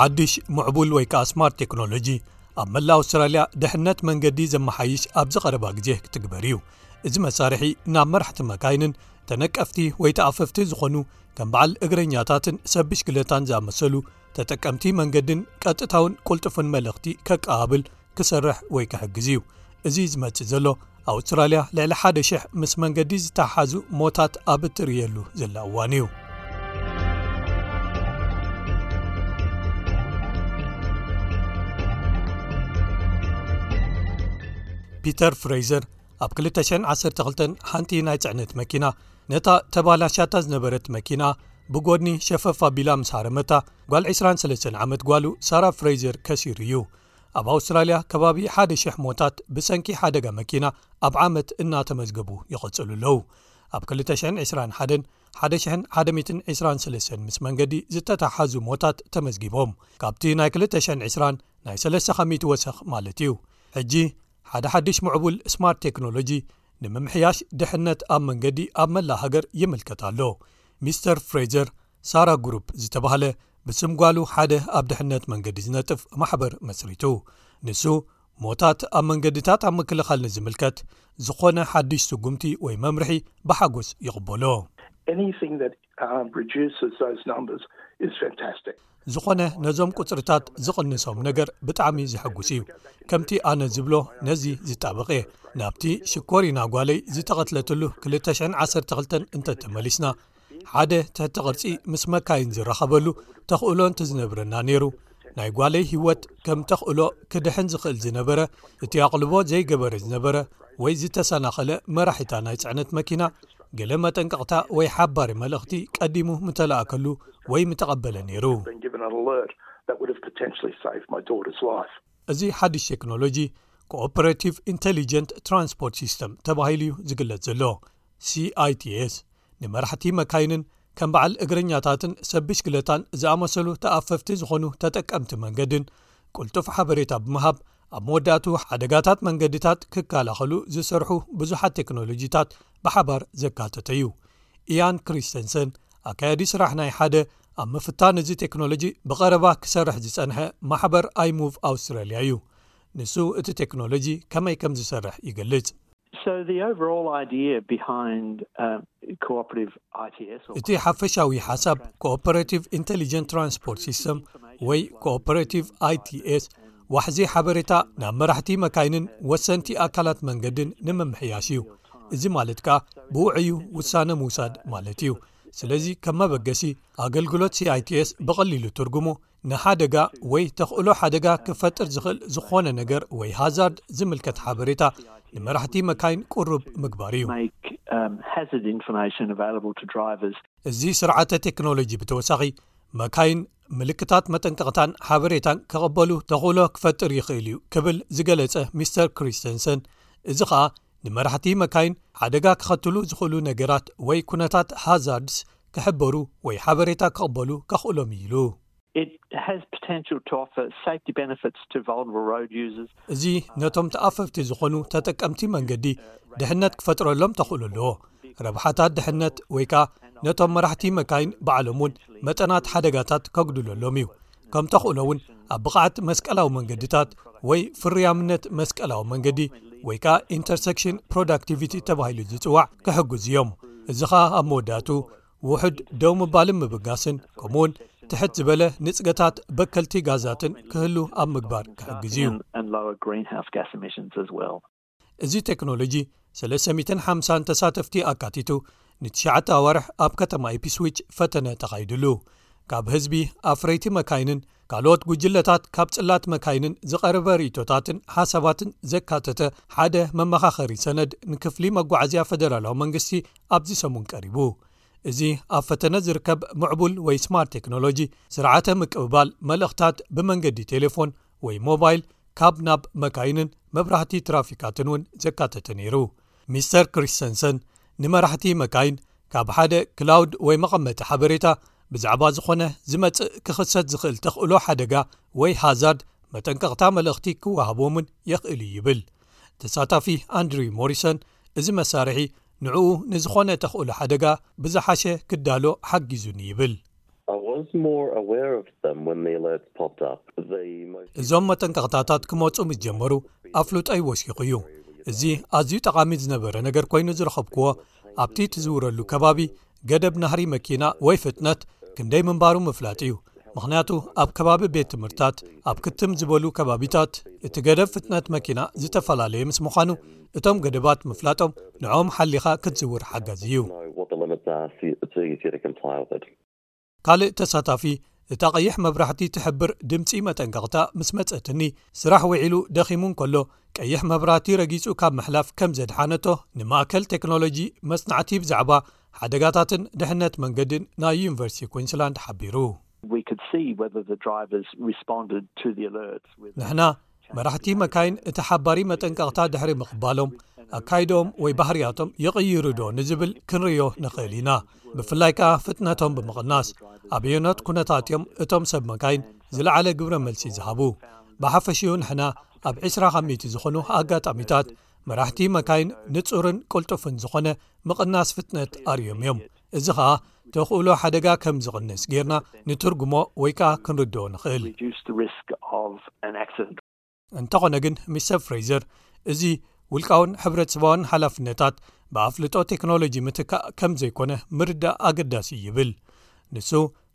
ሓድሽ ምዕቡል ወይ ከኣ ስማርት ቴክኖሎጂ ኣብ መላእ ኣውስትራልያ ድሕነት መንገዲ ዘመሓይሽ ኣብዚ ቐረባ ግዜ ክትግበር እዩ እዚ መሳርሒ ናብ መራሕቲ መካይንን ተነቀፍቲ ወይ ተኣፈፍቲ ዝኾኑ ከም በዓል እግረኛታትን ሰብ ብሽግለታን ዝኣመሰሉ ተጠቀምቲ መንገድን ቀጥታውን ቁልጡፍን መልእኽቲ ከቀባብል ክሰርሕ ወይ ክሕግዝ እዩ እዚ ዝመጽእ ዘሎ ኣውስትራልያ ልዕሊ ሓደ ሽሕ ምስ መንገዲ ዝተሓሓዙ ሞታት ኣብ እትርእየሉ ዘላ እዋን እዩ ፒተር ፍረዘር ኣብ 212 ሓንቲ ናይ ፅዕነት መኪና ነታ ተባላሽያታ ዝነበረት መኪና ብጐድኒ ሸፈፍ ኣቢላ ምስ ሃረመታ ጓል 23 ዓመት ጓሉ ሳራ ፍረይዘር ከሲሩ እዩ ኣብ ኣውስትራልያ ከባቢ 1,00 ሞታት ብሰንኪ ሓደጋ መኪና ኣብ ዓመት እናተመዝገቡ ይቐጽሉ ኣለዉ ኣብ 221 1,123 ምስ መንገዲ ዝተተሓሓዙ ሞታት ተመዝጊቦም ካብቲ ናይ 220 ናይ 3 ካሚቲ ወሰኽ ማለት እዩ ሕጂ ሓደ ሓድሽ ምዕቡል ስማርት ቴክኖሎጂ ንምምሕያሽ ድሕነት ኣብ መንገዲ ኣብ መላእ ሃገር ይምልከት ኣሎ። ሚስተር ፍሬዘር፣ ሳራ ግሩፕ ዝተባህለ ብስም ጓሉ ሓደ ኣብ ድሕነት መንገዲ ዝነጥፍ ማሕበር መስሪቱ። ንሱ፣ ሞታት ኣብ መንገድታት ኣብ ምክልኻል ንዝምልከት ዝዀነ ሓድሽ ስጕምቲ ወይ መምርሒ ብሓጐስ ይቕበሎ። ዝኾነ ነዞም ቁጽርታት ዝቕንሶም ነገር ብጣዕሚ ዘሐጉስ እዩ ከምቲ ኣነ ዝብሎ ነዚ ዝጣበቕ እየ ናብቲ ሽኮሪና ጓለይ ዝተቐትለትሉ 212 እንተተመሊስና ሓደ ትሕቲ ቕርጺ ምስ መካይን ዝረኸበሉ ተኽእሎ እንትዝነብረና ነይሩ ናይ ጓለይ ህይወት ከም ተኽእሎ ክድሕን ዝኽእል ዝነበረ እቲ ኣቕልቦ ዘይገበረ ዝነበረ ወይ ዝተሰናኸለ መራሒታ ናይ ፅዕነት መኪና ገለ መጠንቀቕታ ወይ ሓባሪ መልእኽቲ ቀዲሙ ምተላእከሉ ወይ ምተቐበለ ነይሩ እዚ ሓድሽ ቴክኖሎጂ ኮኦፐረቲቭ ኢንተሊጀንት ትራንስፖርት ሲስተም ተባሂሉ እዩ ዝግለፅ ዘሎ CITS፣ ንመራሕቲ መካይንን ከም በዓል እግረኛታትን ሰብ ብሽክለታን ዝኣመሰሉ ተኣፈፍቲ ዝዀኑ ተጠቀምቲ መንገድን ቅልጡፍ ሓበሬታ ብምሃብ ኣብ መወዳእትኡ ሓደጋታት መንገድታት ክከላኸሉ ዝሰርሑ ብዙሓት ቴክኖሎጂታት ብሓባር ዘካተተ እዩ። ኢያን ክሪስተንሰን፣ ኣካያዲ ስራሕ ናይ ሓደ ኣብ ምፍታን እዚ ቴክኖሎጂ ብቐረባ ክሰርሕ ዝጸንሐ ማሕበር ኣይሙቭ ኣውስትራልያ እዩ። ንሱ እቲ ቴክኖሎጂ ከመይ ከም ዝሰርሕ ይገልጽ። እቲ ሓፈሻዊ ሓሳብ ኮኦፐረቲቭ ኢንተሊጀንት ትራንስፖርት ሲስተም ወይ ኮኦፐረቲቭ ኣይቲስ ዋሕዚ ሓበሬታ ናብ መራሕቲ መካይንን ወሰንቲ ኣካላት መንገድን ንምምሕያሽ እዩ እዚ ማለት ከኣ ብውዕዩ ውሳነ ምውሳድ ማለት እዩ ስለዚ ከም መበገሲ ኣገልግሎት ሲኣይቲስ ብቐሊሉ ትርጉሙ ንሓደጋ ወይ ተኽእሎ ሓደጋ ክፈጥር ዝኽእል ዝኾነ ነገር ወይ ሃዛርድ ዝምልከት ሓበሬታ ንመራሕቲ መካይን ቅሩብ ምግባር እዩ። እዚ ስርዓተ ቴክኖሎጂ ብተወሳኺ መካይን ምልክታት መጠንቀቕታን ሓበሬታን ከቐበሉ ተኽእሎ ክፈጥር ይኽእል እዩ ክብል ዝገለጸ ሚስተር ክሪስተንሰን እዚ ኸኣ ንመራሕቲ መካይን ሓደጋ ክኸትሉ ዝኽእሉ ነገራት ወይ ኩነታት ሃዛርድስ ክሕበሩ ወይ ሓበሬታ ክቕበሉ ከኽእሎም እዩ ኢሉ። እዚ ነቶም ተኣፈፍቲ ዝኾኑ ተጠቀምቲ መንገዲ ድሕነት ክፈጥረሎም ተኽእሎ ኣለዎ፣ ረብሓታት ድሕነት ወይ ከኣ ነቶም መራሕቲ መካይን ባዕሎም'ውን መጠናት ሓደጋታት ከጉድለሎም እዩ። ከም ተኽእሎ እውን ኣብ ብቕዓት መስቀላዊ መንገድታት ወይ ፍርያምነት መስቀላዊ መንገዲ ወይ ከዓ ኢንተርሰክሽን ፕሮዳክቲቪቲ ተባሂሉ ዝፅዋዕ ክሕግዙ እዮም እዚ ኸዓ ኣብ መወዳቱ ውሕድ ደው ምባልን ምብጋስን ከምኡ ውን ትሕት ዝበለ ንፅገታት በከልቲ ጋዛትን ክህሉ ኣብ ምግባር ክሕግዙ እዩ እዚ ቴክኖሎጂ 350 ተሳተፍቲ ኣካቲቱ ንትሽዓተ ኣዋርሕ ኣብ ከተማ ኢፒስዊች ፈተነ ተኻይድሉ ካብ ህዝቢ ኣፍረይቲ መካይንን ካልኦት ጉጅለታት ካብ ጽላት መካይንን ዝቐረበ ርእቶታትን ሓሳባትን ዘካተተ ሓደ መመኻኸሪ ሰነድ ንክፍሊ መጓዓዝያ ፈደራላዊ መንግስቲ ኣብዚ ሰሙን ቀሪቡ እዚ ኣብ ፈተነ ዝርከብ ምዕቡል ወይ ስማርት ቴክኖሎጂ ስርዓተ ምቅብባል መልእኽታት ብመንገዲ ቴሌፎን ወይ ሞባይል ካብ ናብ መካይንን መብራህቲ ትራፊካትን እውን ዘካተተ ነይሩ ሚስተር ክሪስተንሰን ንመራሕቲ መካይን ካብ ሓደ ክላውድ ወይ መቐመጢ ሓበሬታ ብዛዕባ ዝኾነ ዝመጽእ ክኽሰት ዝኽእል ተኽእሎ ሓደጋ ወይ ሃዛርድ መጠንቀቕታ መልእኽቲ ክወሃቦምን የኽእል ይብል ተሳታፊ ኣንድሪው ሞሪሰን እዚ መሳርሒ ንዕኡ ንዝዀነ ተኽእሎ ሓደጋ ብዝሓሸ ክዳሎ ሓጊዙኒ ይብል። እዞም መጠንቀቕታታት ክመጹ ምስ ጀመሩ ኣፍልጦይ ወሲኹ እዩ። እዚ ኣዝዩ ጠቓሚ ዝነበረ ነገር ኰይኑ ዝረኸብክዎ፣ ኣብቲ ትዝውረሉ ከባቢ ገደብ ናህሪ መኪና ወይ ፍጥነት ክንደይ ምንባሩ ምፍላጥ እዩ ምኽንያቱ ኣብ ከባቢ ቤት ትምህርታት ኣብ ክትም ዝበሉ ከባቢታት እቲ ገደብ ፍጥነት መኪና ዝተፈላለየ ምስ ምዃኑ እቶም ገደባት ምፍላጦም ንዕኦም ሓሊኻ ክትዝውር ሓጋዝ እዩ ካልእ ተሳታፊ እታ ቐይሕ መብራህቲ ትሕብር ድምጺ መጠንቀቕታ ምስ መጸትኒ ስራሕ ውዒሉ ደኺሙ እንከሎ ቀይሕ መብራህቲ ረጊጹ ካብ ምሕላፍ ከም ዘድሓነቶ ንማእከል ቴክኖሎጂ መጽናዕቲ ብዛዕባ ሓደጋታትን ድሕነት መንገድን ናይ ዩኒቨርሲቲ ኩንስላንድ ሓቢሩ። ንሕና መራሕቲ መካይን እቲ ሓባሪ መጠንቀቕታ ድሕሪ ምቕባሎም ኣካይዶኦም ወይ ባህርያቶም ይቕይሩዶ ንዝብል ክንርዮ ንኽእል ኢና ብፍላይ ከኣ ፍጥነቶም ብምቕናስ ኣበዮኖት ኩነታት እዮም እቶም ሰብ መካይን ዝለዓለ ግብረ መልሲ ዝሃቡ ብሓፈሽኡ ንሕና ኣብ 20 ካብ ሚቲ ዝኾኑ ኣጋጣሚታት መራሕቲ መካይን ንፁርን ቅልጡፍን ዝኾነ ምቕናስ ፍጥነት ኣርዮም እዮም እዚ ኸኣ ተኽእሎ ሓደጋ ከም ዝቕንስ ጌርና ንትርጉሞ ወይ ከኣ ክንርድኦ ንኽእል። እንተኾነ ግን ሚስተር ፍሬዘር እዚ ውልቃውን ሕብረተሰባውን ሓላፍነታት ብኣፍልጦ ቴክኖሎጂ ምትካእ ከም ዘይኮነ ምርዳእ ኣገዳሲ እዩ ይብል። ንሱ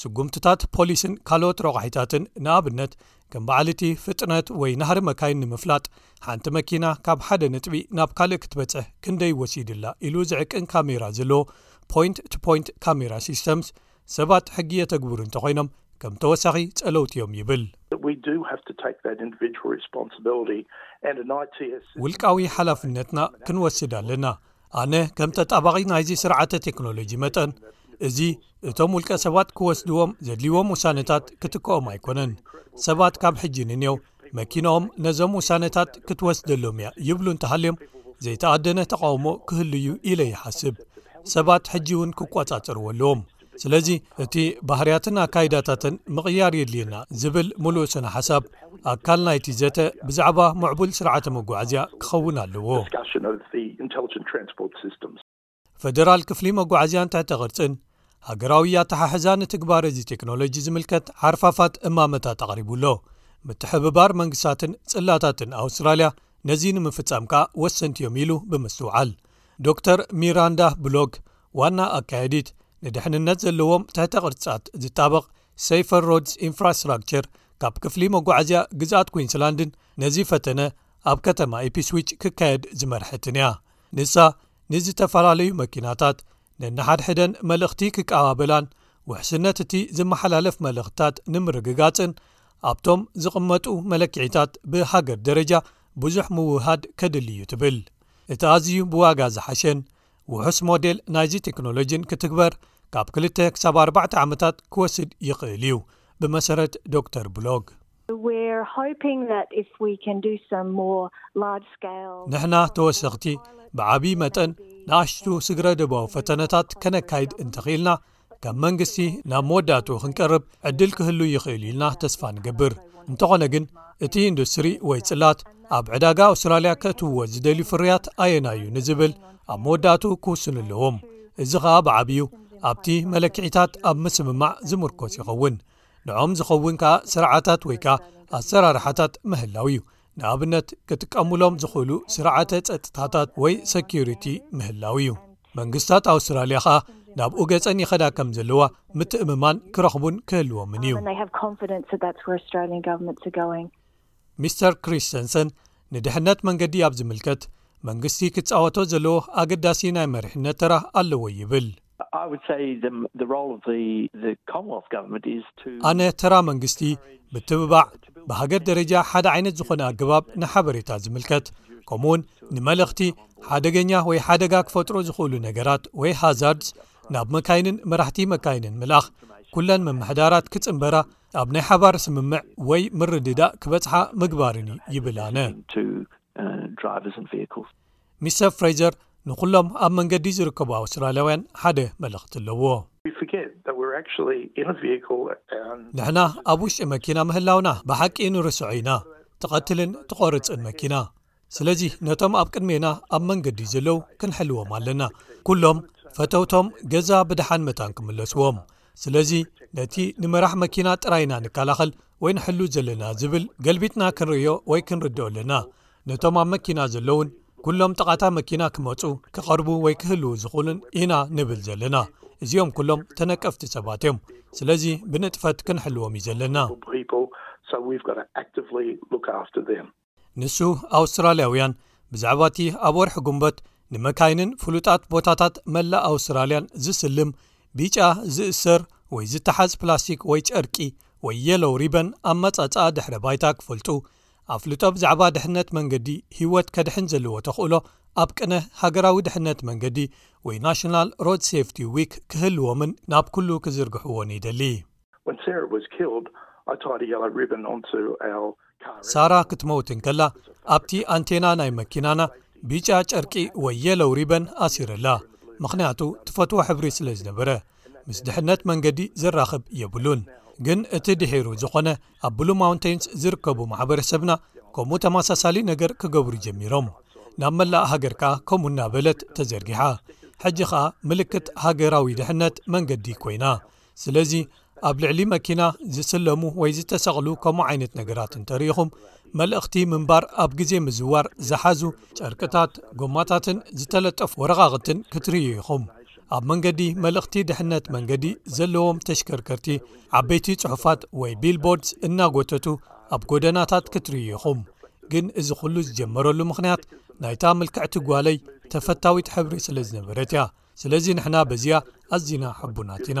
ስጉምትታት ፖሊስን ካልኦት ረቋሒታትን ንኣብነት ከም በዓል እቲ ፍጥነት ወይ ናህሪ መካይን ንምፍላጥ ሓንቲ መኪና ካብ ሓደ ነጥቢ ናብ ካልእ ክትበጽሕ ክንደይ ወሲድላ ኢሉ ዝዕቅን ካሜራ ዘለዎ ፖንት ቱ ፖንት ካሜራ ሲስተምስ ሰባት ሕጊ የተግብሩ እንተኮይኖም ከም ተወሳኺ ጸለውቲ እዮም ይብል ውልቃዊ ሓላፍነትና ክንወስድ ኣለና ኣነ ከም ተጣባቒ ናይዚ ስርዓተ ቴክኖሎጂ መጠን እዚ እቶም ውልቀ ሰባት ክወስድዎም ዘድልዎም ውሳነታት ክትክኦም ኣይኮነን ሰባት ካብ ሕጂ ንንዮው መኪኖኦም ነዞም ውሳነታት ክትወስደሎም እያ ይብሉ እንተሃልዮም ዘይተኣደነ ተቃውሞ ክህሉ እዩ ኢለ ይሓስብ ሰባት ሕጂ እውን ክቆጻጸርዎ ኣለዎም ስለዚ እቲ ባህርያትን ኣካይዳታትን ምቕያር የድልየና ዝብል ምሉእ ስነ ሓሳብ ኣካል ናይቲ ዘተ ብዛዕባ ምዕቡል ስርዓተ መጓዓዝያ ክኸውን ኣለዎ ፈደራል ክፍሊ መጓዓዝያን ትሕተ ቅርፅን ሃገራዊ ኣተሓሕዛ ንትግባር እዚ ቴክኖሎጂ ዝምልከት ሓርፋፋት እማመታት ኣቕሪቡ ኣሎ ምትሕብባር መንግስታትን ጽላታትን ኣውስትራልያ ነዚ ንምፍጻም ከኣ ወሰንቲ እዮም ኢሉ ብምስትውዓል ዶር ሚራንዳ ብሎግ ዋና ኣካየዲት ንድሕንነት ዘለዎም ትሕተ ቅርፅታት ዝጣበቕ ሰይፈር ሮድስ ኢንፍራስትራክቸር ካብ ክፍሊ መጓዓዝያ ግዝኣት ኩንስላንድን ነዚ ፈተነ ኣብ ከተማ ኢፒስዊች ክካየድ ዝመርሐትን እያ ንሳ ንዝተፈላለዩ መኪናታት ነንሓድሕደን መልእኽቲ ክቀባበላን ውሕስነት እቲ ዝመሓላለፍ መልእኽትታት ንምርግጋጽን ኣብቶም ዝቕመጡ መለክዒታት ብሃገር ደረጃ ብዙሕ ምውህሃድ ከድል እዩ ትብል እቲ ኣዝዩ ብዋጋ ዝሓሸን ውሑስ ሞዴል ናይዚ ቴክኖሎጂን ክትግበር ካብ 2 ክሳብ 4 ዓመታት ክወስድ ይኽእል እዩ ብመሰረት ዶር ብሎግ ንሕና ተወሰኽቲ ብዓብዪ መጠን ንኣሽቱ ስግረ ደባዊ ፈተነታት ከነካይድ እንተኽኢልና ከም መንግስቲ ናብ መወዳእትኡ ክንቀርብ ዕድል ክህሉ ይኽእል ኢልና ተስፋ ንገብር እንተኾነ ግን እቲ ኢንዱስትሪ ወይ ጽላት ኣብ ዕዳጋ ኣውስትራልያ ከእትውዎ ዝደልዩ ፍርያት ኣየናዩ ንዝብል ኣብ መወዳእትኡ ክውስኑ ኣለዎም እዚ ኸኣ ብዓብዩ ኣብቲ መለክዒታት ኣብ ምስምማዕ ዝምርኮስ ይኸውን ንኦም ዝኸውን ከኣ ስርዓታት ወይ ከኣ ኣሰራርሓታት ምህላው እዩ ንኣብነት ክጥቀምሎም ዝኽእሉ ስርዓተ ጸጥታታት ወይ ሰኪሪቲ ምህላው እዩ መንግስታት ኣውስትራልያ ከኣ ናብኡ ገጸን ይኸዳ ከም ዘለዋ ምትእምማን ክረኽቡን ክህልዎምን እዩ ሚስተር ክሪስተንሰን ንድሕነት መንገዲ ኣብ ዝምልከት መንግስቲ ክጻወቶ ዘለዎ ኣገዳሲ ናይ መሪሕነት ተራ ኣለዎ ይብል ኣነ ተራ መንግስቲ ምትብባዕ ብሃገር ደረጃ ሓደ ዓይነት ዝኾነ ኣገባብ ንሓበሬታ ዝምልከት ከምኡ ውን ንመልእኽቲ ሓደገኛ ወይ ሓደጋ ክፈጥሩ ዝኽእሉ ነገራት ወይ ሃዛርድስ ናብ መካይንን መራሕቲ መካይንን ምልኣኽ ኩለን ምምሕዳራት ክጽምበራ ኣብ ናይ ሓባር ስምምዕ ወይ ምርድዳእ ክበጽሓ ምግባርን ይብል ኣነ ሚስተር ፍሬዘር ንዅሎም ኣብ መንገዲ ዝርከቡ ኣውስትራልያውያን ሓደ መልእኽቲ ኣለዎ። ንሕና ኣብ ውሽጢ መኪና ምህላውና ብሓቂ ንርስዖ ኢና፣ ትቐትልን ትቖርጽን መኪና። ስለዚ ነቶም ኣብ ቅድሜና ኣብ መንገዲ ዘለዉ ክንሕልዎም ኣለና፣ ኵሎም ፈተውቶም ገዛ ብደሓን መታን ክምለስዎም። ስለዚ ነቲ ንመራሕ መኪና ጥራይ ኢና ንከላኸል፣ ወይ ንሕሉ ዘለና ዝብል ገልቢጥና ክንርእዮ ወይ ክንርድኦ ኣለና ነቶም ኣብ መኪና ዘለውን ኩሎም ጥቓታ መኪና ክመፁ ክቐርቡ ወይ ክህልው ዝኽእሉን ኢና ንብል ዘለና እዚኦም ኩሎም ተነቀፍቲ ሰባት እዮም ስለዚ ብንጥፈት ክንሕልዎም እዩ ዘለና ንሱ ኣውስትራልያውያን ብዛዕባ እቲ ኣብ ወርሒ ጉንበት ንመካይንን ፍሉጣት ቦታታት መላእ ኣውስትራልያን ዝስልም ቢጫ ዝእሰር ወይ ዝተሓዝ ፕላስቲክ ወይ ጨርቂ ወይ የሎው ሪበን ኣብ መጻጻኣ ድሕረ ባይታ ክፈልጡ ኣፍልጦ ብዛዕባ ድሕነት መንገዲ ህይወት ከድሕን ዘለዎ ተኽእሎ ኣብ ቅነ ሃገራዊ ድሕነት መንገዲ ወይ ናሽናል ሮድ ሴፍቲ ዊክ ክህልዎምን ናብ ኩሉ ክዝርግሕዎን ይደሊ ሳራ ክትመውት እንከላ ኣብቲ ኣንቴና ናይ መኪናና ቢጫ ጨርቂ ወይ የለው ሪበን ኣሲረላ ምኽንያቱ ትፈትዎ ሕብሪ ስለ ዝነበረ ምስ ድሕነት መንገዲ ዘራኽብ የብሉን ግን እቲ ድሒሩ ዝኾነ ኣብ ብሉ ማውንተይንስ ዝርከቡ ማሕበረሰብና ከምኡ ተመሳሳሊ ነገር ክገብሩ ጀሚሮም ናብ መላእ ሃገር ከኣ ከምኡ እናበለት ተዘርጊሓ ሕጂ ኸኣ ምልክት ሃገራዊ ድሕነት መንገዲ ኮይና ስለዚ ኣብ ልዕሊ መኪና ዝስለሙ ወይ ዝተሰቕሉ ከምኡ ዓይነት ነገራት እንተርኢኹም መልእኽቲ ምንባር ኣብ ግዜ ምዝዋር ዝሓዙ ጨርቅታት ጎማታትን ዝተለጠፉ ወረቓቕትን ክትርእዩ ኢኹም ኣብ መንገዲ መልእኽቲ ድሕነት መንገዲ ዘለዎም ተሽከርከርቲ ዓበይቲ ጽሑፋት ወይ ቢልቦርድስ እናጎተቱ ኣብ ጎደናታት ክትርእዩ ኢኹም ግን እዚ ኩሉ ዝጀመረሉ ምኽንያት ናይታ ምልክዕቲ ጓለይ ተፈታዊት ሕብሪ ስለ ዝነበረት እያ ስለዚ ንሕና በዚኣ ኣዚና ሕቡናት ኢና።